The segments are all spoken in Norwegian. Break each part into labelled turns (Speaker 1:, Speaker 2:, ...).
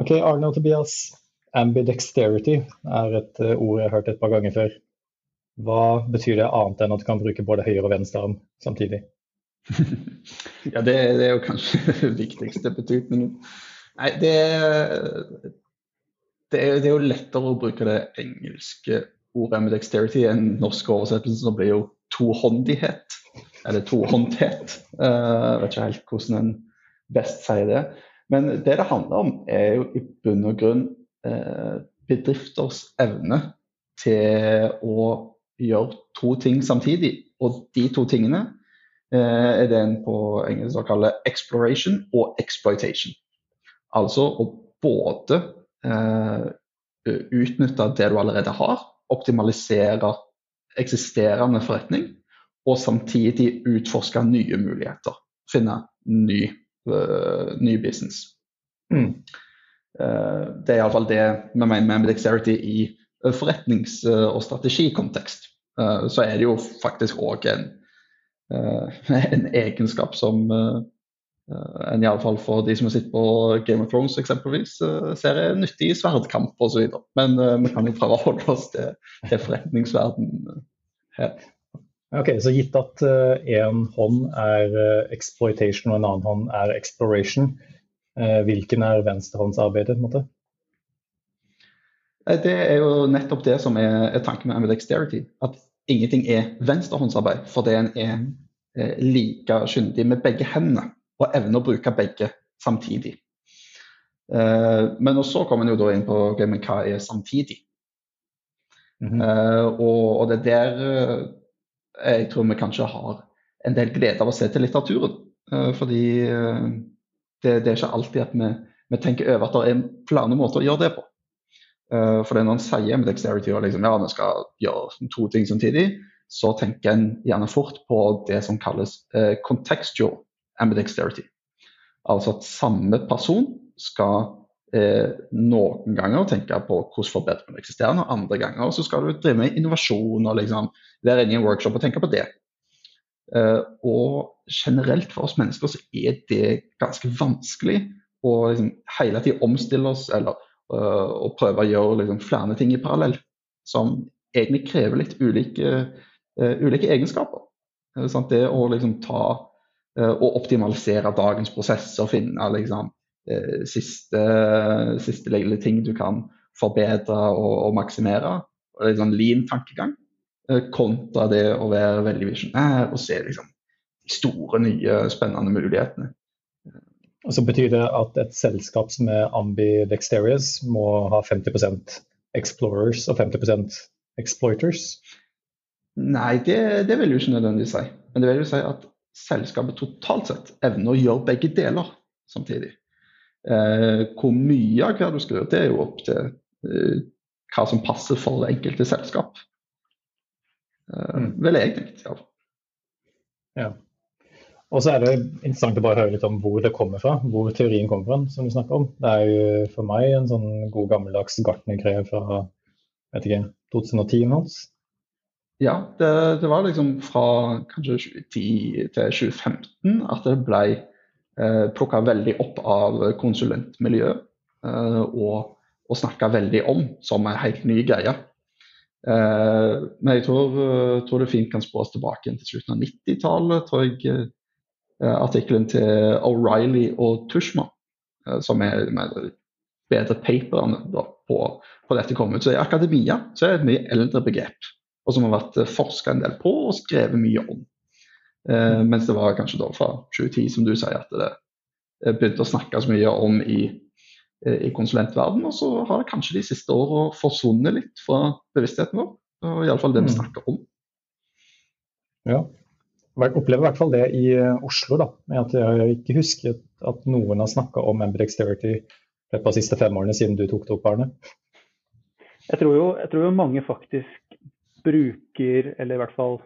Speaker 1: Ok, Arne og Tobias. Ambidexterity er et uh, ord jeg har hørt et par ganger før. Hva betyr det annet enn at du kan bruke både høyre og venstre arm samtidig?
Speaker 2: ja, det, det, er jo kanskje det viktigste betydningen. Nei, det, det, er, det, er, jo lettere å bruke det engelske ordet ambidexterity dexterity enn norsk oversettelse, som blir jo tohåndighet. Eller tohåndthet. Uh, vet ikke helt hvordan en best sier det. Men det det handler om, er jo i bunn og grunn uh, bedrifters evne til å gjøre to ting samtidig. Og de to tingene uh, er det en på engelsk kaller exploration og exploitation. Altså å både eh, utnytte det du allerede har, optimalisere eksisterende forretning, og samtidig utforske nye muligheter. Finne ny, ny business. Mm. Uh, det er iallfall det vi mener med dexterity i forretnings- og strategikontekst. Uh, så er det jo faktisk òg en, en egenskap som enn iallfall for de som sitter på Game of Thrones eksempelvis, ser er nyttig i sverdkamp osv. Men vi kan jo prøve å holde oss til, til forretningsverden her.
Speaker 1: Ok, Så gitt at én hånd er exploitation og en annen hånd er exploration, hvilken er venstrehåndsarbeidet? på en måte?
Speaker 2: Det er jo nettopp det som er, tanken med ambidexterity. At ingenting er venstrehåndsarbeid, fordi en er like kyndig med begge hendene og evne å bruke begge samtidig. Men så kommer en jo da inn på okay, hva er samtidig. Mm -hmm. og, og, det er der jeg tror vi kanskje har en del glede av å se til litteraturen. fordi det, det, er ikke alltid at vi, vi, tenker over at det er flere måter å gjøre det på. for når en sier med dexterity og liksom, ja, vi skal gjøre to ting samtidig, så tenker en gjerne fort på det som kalles contextual ambidexterity. Altså at samme person skal eh, noen ganger tenke på hvordan forbedre det eksisterende, og andre ganger så skal du drive med innovasjon og liksom være inne i en workshop og tenke på det. Eh, og generelt for oss mennesker så er det ganske vanskelig å liksom, hele tiden omstille oss eller øh, å prøve å gjøre liksom, flere ting i parallell. Som egentlig krever litt ulike, øh, ulike egenskaper. Det å liksom ta Eh, og optimalisere dagens prosess og finne liksom, eh, siste, siste lille ting du kan forbedre og, og maksimere. Og litt sånn lean-tankegang. Eh, kontra det å være veldig visjonær og se liksom, store, nye, spennende mulighetene.
Speaker 1: Og så Betyr det at et selskap som er ambidexterious må ha 50% explorers og 50% exploiters?
Speaker 2: Nei, det, det vil jo ikke nødvendigvis si. Men det vil jo si at selskapet totalt sett evner å gjøre begge deler samtidig. Eh, hvor mye av hver du skal gjøre, det er jo opp til eh, hva som passer for det enkelte selskap. Eh, mm. Vil jeg tenke. Ja.
Speaker 1: ja. Og så er det interessant å bare høre litt om hvor det kommer fra, hvor teorien kommer fra. som du snakker om. Det er jo for meg en sånn god gammeldags gartnergreie fra vet ikke, 2010 hans.
Speaker 2: Ja, det, det, var liksom fra kanskje 2010 til 2015 at det ble eh, plukka veldig opp av konsulentmiljøet. Eh, og, og snakka veldig om som en helt ny greie. Eh, men jeg tror, eh, tror, det fint kan spås tilbake til slutten av 90-tallet. tror jeg eh, Artikkelen til O'Reilly og Tushma, eh, som er med bedre paperne på, på, dette kom ut. Så I akademia så er det et mye eldre begrep og som har vært forska en del på og skrevet mye om. Eh, mens det var kanskje da fra 2010, som du sier, at det eh, begynte å snakkes mye om i, eh, i konsulentverdenen. Og så har det kanskje de siste åra forsvunnet litt fra bevisstheten vår. Og iallfall det vi mm. snakker om.
Speaker 1: Ja. Jeg opplever i hvert fall det i Oslo. da, med at Jeg ikke husker at noen har snakka om ambidexterity de siste fem årene siden du tok det opp, Arne.
Speaker 3: Jeg tror, jo, jeg tror jo mange faktisk bruker, eller i hvert fall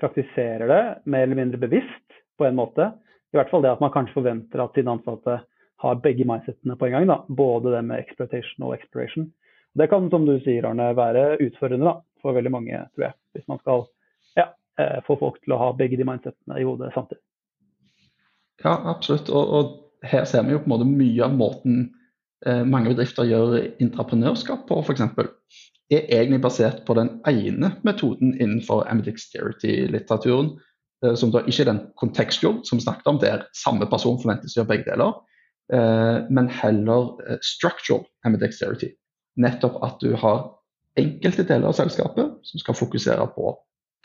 Speaker 3: praktiserer det mer eller mindre bevisst på en måte. I hvert fall det at man kanskje forventer at sine ansatte har begge mindsetene på en gang. Da. Både det med exploitation og exploration. Det kan, som du sier, Arne, være utfordrende da, for veldig mange, tror jeg. Hvis man skal ja, eh, få folk til å ha begge de mindsetene i hodet samtidig.
Speaker 2: Ja, absolutt. Og, og, her ser vi jo på en måte mye av måten mange bedrifter gjør entreprenørskap på, f.eks., er egentlig basert på den ene metoden innenfor ambidexterity-litteraturen, eh, som da ikke er den contextual som snakket om, der samme person forventes å gjøre begge deler, eh, men heller eh, structural ambidexterity. Nettopp at du har enkelte deler av selskapet som skal fokusere på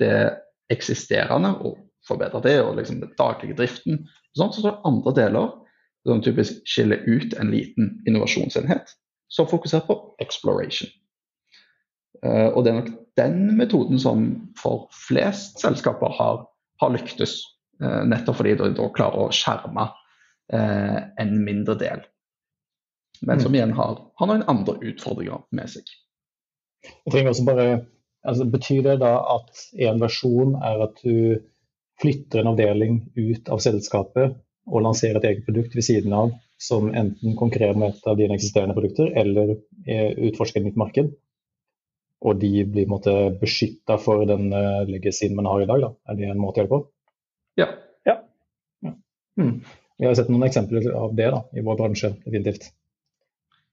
Speaker 2: det eksisterende og forbedre det, og liksom den daglige driften. Sånn, så er andre deler som typisk skiller ut en liten innovasjonsenhet, som fokuserer på exploration. Uh, og det er nok den metoden som for flest selskaper har, har lyktes. Uh, nettopp fordi de da klarer å skjerme uh, en mindre del. Men som mm. igjen har, har, noen andre utfordringer med seg.
Speaker 1: Jeg trenger også bare, altså, betyr det da at en versjon er at du flytter en avdeling ut av selskapet og lanserer et eget produkt ved siden av som enten konkurrerer med et av dine eksisterende produkter, eller utforsker et nytt marked? Og de blir på beskytta for den uh, legacyen man har i dag? Da. Er det en måte å gjøre det på?
Speaker 2: Ja.
Speaker 3: ja.
Speaker 1: ja. Hmm. Vi har sett noen eksempler av det da, i vår bransje, definitivt.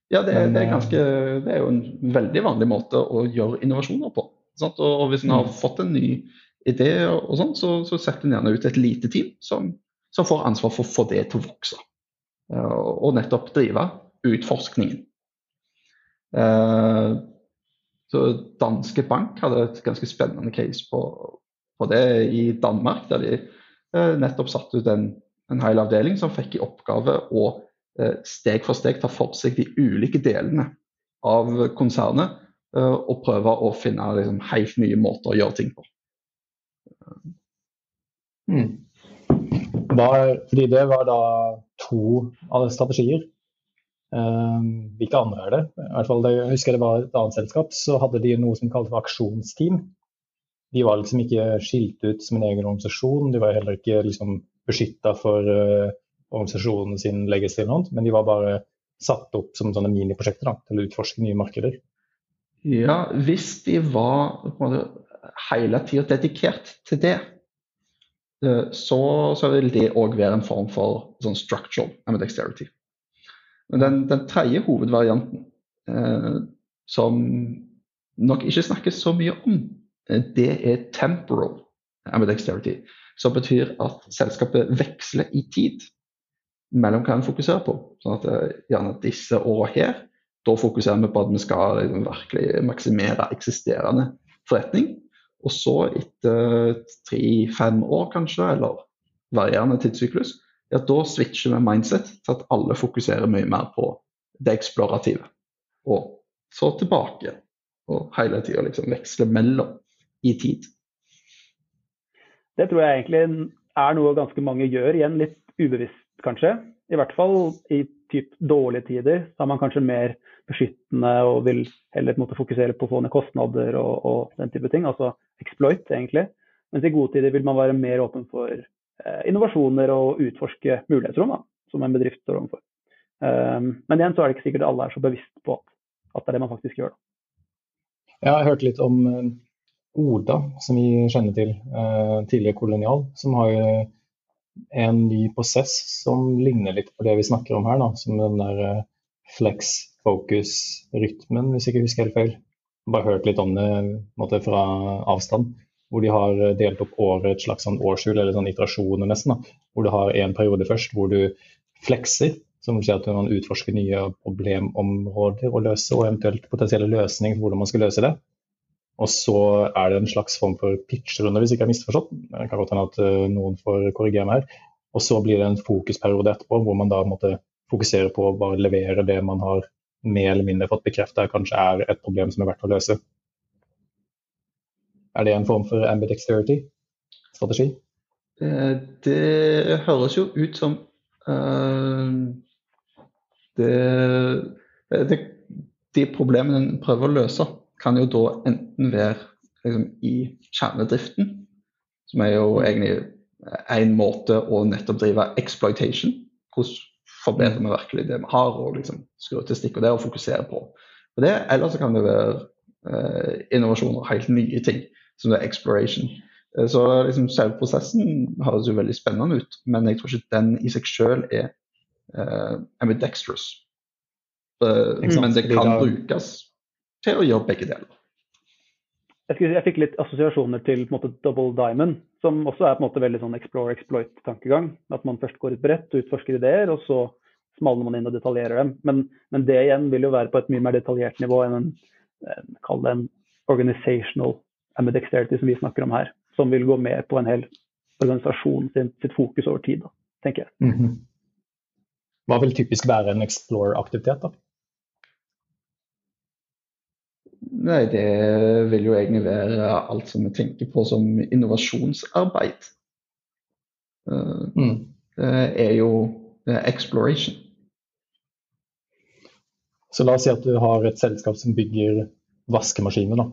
Speaker 2: Ja, det, Men, det, er ganske, det, er jo en veldig vanlig måte å gjøre innovasjoner på. Sant? Og hvis en har hmm. fått en ny idé, og sånn, så, så setter en gjerne ut et lite team som, som, får ansvar for å få det til å vokse. Og nettopp drive utforskningen. Uh, så Danske Bank hadde et ganske spennende case på, på det i Danmark, der de eh, nettopp satte ut en, en hel avdeling som fikk i oppgave å eh, steg for steg ta for seg de ulike delene av konsernet eh, og prøve å finne liksom, helt nye måter å gjøre ting på.
Speaker 1: Mm. Da, fordi det var da to strategier hvilke andre er det? I hvert fall, Jeg husker det var et annet selskap, så hadde de noe som kaltes aksjonsteam. De var liksom ikke skilt ut som en egen organisasjon, de var heller ikke liksom beskytta for uh, organisasjonen sin legacy eller men de var bare satt opp som sånne miniprosjekter da, til å utforske nye markeder.
Speaker 2: Ja, hvis de var måte, hele tida dedikert til det, eh, så, så vil det òg være en form for sånn structural dexterity. Men den, den tredje hovedvarianten, eh, som nok ikke snakkes så mye om, eh, det er temporal ambidexterity. Som betyr at selskapet veksler i tid mellom hva en fokuserer på. Sånn at eh, gjerne disse åra her, da fokuserer vi på at vi skal liksom, virkelig maksimere eksisterende forretning. Og så etter tre-fem år kanskje, eller varierende tidssyklus, ja, da switcher vi mindset til at alle fokuserer mye mer på det eksplorative. Og så tilbake. Og hele tida liksom veksle mellom i tid.
Speaker 3: Det tror jeg egentlig er noe ganske mange gjør, igjen litt ubevisst kanskje. I hvert fall i typ dårlige tider. Da er man kanskje mer beskyttende og vil heller måte, fokusere på å få ned kostnader og, og, den type ting. Altså exploit, egentlig. Mens i gode tider vil man være mer åpen for innovasjoner og utforske mulighetsrom som en bedrift står overfor. Um, men igjen så er det ikke sikkert alle er så bevisst på at, det er det man faktisk gjør. Da.
Speaker 1: Jeg har hørt litt om eh, Oda, som vi kjenner til, tidligere kolonial, som har en ny prosess som ligner litt på det vi snakker om her, da, som den der flex focus-rytmen, hvis jeg ikke husker helt feil. Bare hørt litt om det måte, fra avstand hvor de har delt opp året et slags sånn årshjul, eller sånn iterasjoner nesten. Da. Hvor du har en periode først hvor du flekser, som vil si at man utforsker nye problemområder å løse, og eventuelt potensielle løsninger for hvordan man skal løse det. Og så er det en slags form for pitcherunde, hvis jeg ikke har misforstått. Det kan godt hende at eh, noen får korrigere meg her. Og så blir det en fokusperiode etterpå, hvor man da måtte fokusere på å bare levere det man har mer eller mindre fått bekrefta kanskje er et problem som er verdt å løse. Er det en form for ambidexterity-strategi?
Speaker 2: Eh, det høres jo ut som uh, det, det, De problemene en prøver å løse, kan jo da enten være liksom, i kjernedriften, som er jo egentlig en måte å nettopp drive exploitation. Hvordan forbedrer vi virkelig det vi har, og liksom skru til stikk og det og fokusere på, Og det. Eller så kan det være uh, innovasjoner, helt nye ting som det er exploration. Eh, så liksom, selve prosessen høres jo veldig spennende ut, men jeg tror ikke den i seg selv er uh, ambidextrous. men det kan brukes til å gjøre begge deler.
Speaker 3: Jeg, skulle, jeg fikk litt assosiasjoner til på en måte, Double Diamond, som også er på en måte veldig sånn explore exploit-tankegang. At man først går ut brett og utforsker ideer, og så smalner man inn og detaljerer dem. Men, men, det igjen vil jo være på et mye mer detaljert nivå enn en, kall det en organizational ambidexterity som vi snakker om her. Som vil gå med på en hel organisasjon sin, sitt fokus over tid, da, tenker jeg. Mm -hmm.
Speaker 1: Hva vil typisk være en explore-aktivitet, da?
Speaker 2: Nei, det vil jo egentlig være alt som vi tenker på som innovasjonsarbeid. Mm. Det er jo exploration.
Speaker 1: Så la oss si at du har et selskap som bygger vaskemaskiner. da.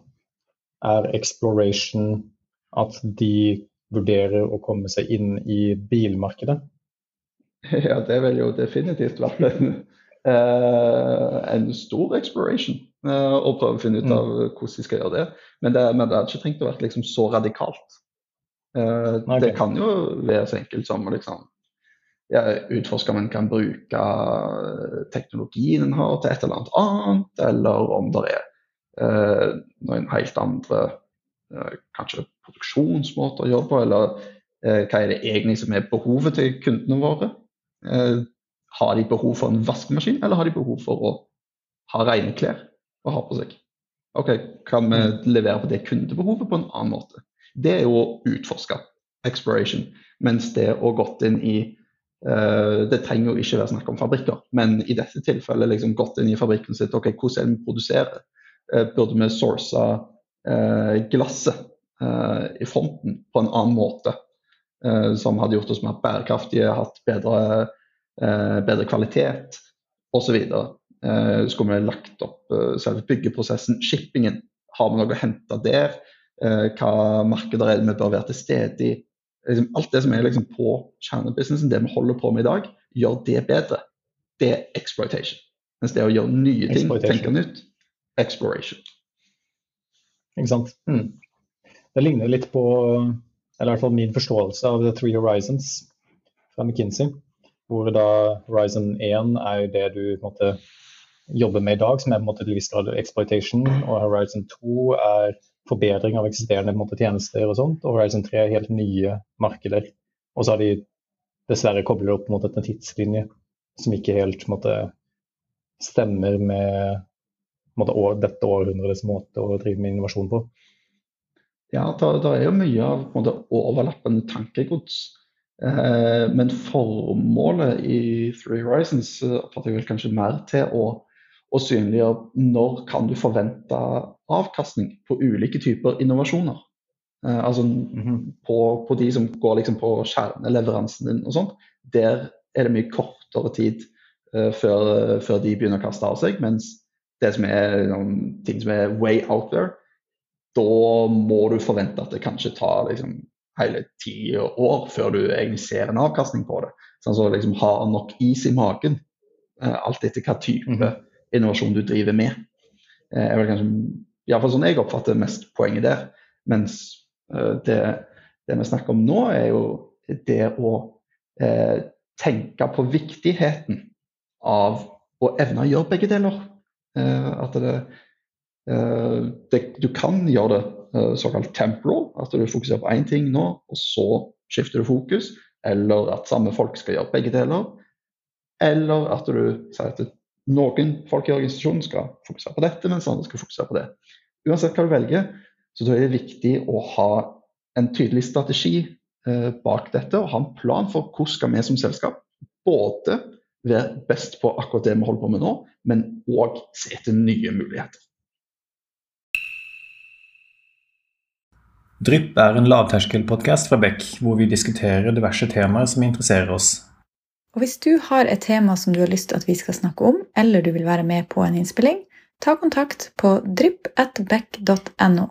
Speaker 1: Er exploration at de vurderer å komme seg inn i bilmarkedet?
Speaker 2: Ja, det vil jo definitivt være en, uh, en stor exploration. Uh, å prøve å finne ut av mm. hvordan de skal gjøre det. Men det, men det hadde ikke trengt å være liksom så radikalt. Okay. Det kan jo være så enkelt som å liksom, ja, utforske om en kan bruke teknologien en har til et eller annet annet, eller om det er noen helt andre kanskje produksjonsmåter å jobbe på, eller eh, hva er det egentlig som er behovet til kundene våre? Eh, har de behov for en vaskemaskin, eller har de behov for å ha rene klær å ha på seg? Ok, Kan vi mm. levere på det kundebehovet på en annen måte? Det er jo å utforske, exploration. Mens det å gått inn i uh, Det trenger jo ikke være snakk om fabrikker, men i dette tilfellet liksom gått inn i fabrikken sitt, ok, hvordan er det vi produserer? Uh, burde vi source uh, glasset Eh, i fronten på en annen måte. Eh, som hadde gjort oss mer bærekraftige, hatt bedre, eh, bedre kvalitet osv. Skulle vi lagt opp selve byggeprosessen, shippingen, har vi noe å hente der? Hva markeder er det vi bør være til stede i? Liksom alt det som er liksom på kjernebusinessen, det vi holder på med i dag, gjør det bedre. Det er exploitation. Mens det å gjøre nye ting, tenke nytt, exploration.
Speaker 1: Ikke sant. Mm. Det ligner litt på eller i hvert fall min forståelse av The Three Horizons fra McKinsey. Hvor da Horizon 1 er jo det du måte jobber med i dag, som er på en måte til viss grad exploitation. Og Horizon 2 er forbedring av eksisterende måte, tjenester og sånt. Og Horizon 3 er helt nye markeder. Og så har de dessverre koblet opp mot en tidslinje som ikke helt måte, stemmer med måte, år, dette århundrets måte å drive med innovasjon på.
Speaker 2: Ja, det er jo mye av måte, overlappende tankegods. Eh, men formålet i Three Horizons eh, oppfatter jeg vel kanskje mer til å, å, synliggjøre når kan du forvente avkastning på ulike typer innovasjoner. Eh, altså mm -hmm. på, på, de som går liksom på kjerneleveransen din og sånt. Der er det mye kortere tid eh, før, før, de begynner å kaste av seg. Mens det som er noen ting som er way out there, da må du forvente at det kanskje tar liksom, hele ti år før du egentlig ser en avkastning på det. Sånn så liksom ha nok is i magen, eh, alt etter hva type mm -hmm. innovasjon du driver med. Eh, er vel kanskje, Iallfall sånn jeg oppfatter mest poenget der. Mens eh, det, det, vi snakker om nå, er jo det å eh, tenke på viktigheten av å evne å gjøre begge deler. Eh, at det Eh, det, du kan gjøre det eh, såkalt temporal, at du fokuserer på én ting nå, og så skifter du fokus. Eller at samme folk skal gjøre begge deler. Eller at du sier at noen folk i organisasjonen skal fokusere på dette, mens andre skal fokusere på det. Uansett hva du velger, så er det viktig å ha en tydelig strategi eh, bak dette og ha en plan for hvordan skal vi som selskap både være best på akkurat det vi holder på med nå, men òg se etter nye muligheter.
Speaker 1: Drypp er en lavterskelpodkast fra Beck, hvor vi diskuterer diverse temaer som interesserer oss.
Speaker 4: Og Hvis du har et tema som du har lyst til at vi skal snakke om, eller du vil være med på en innspilling, ta kontakt på drypp.beck.no.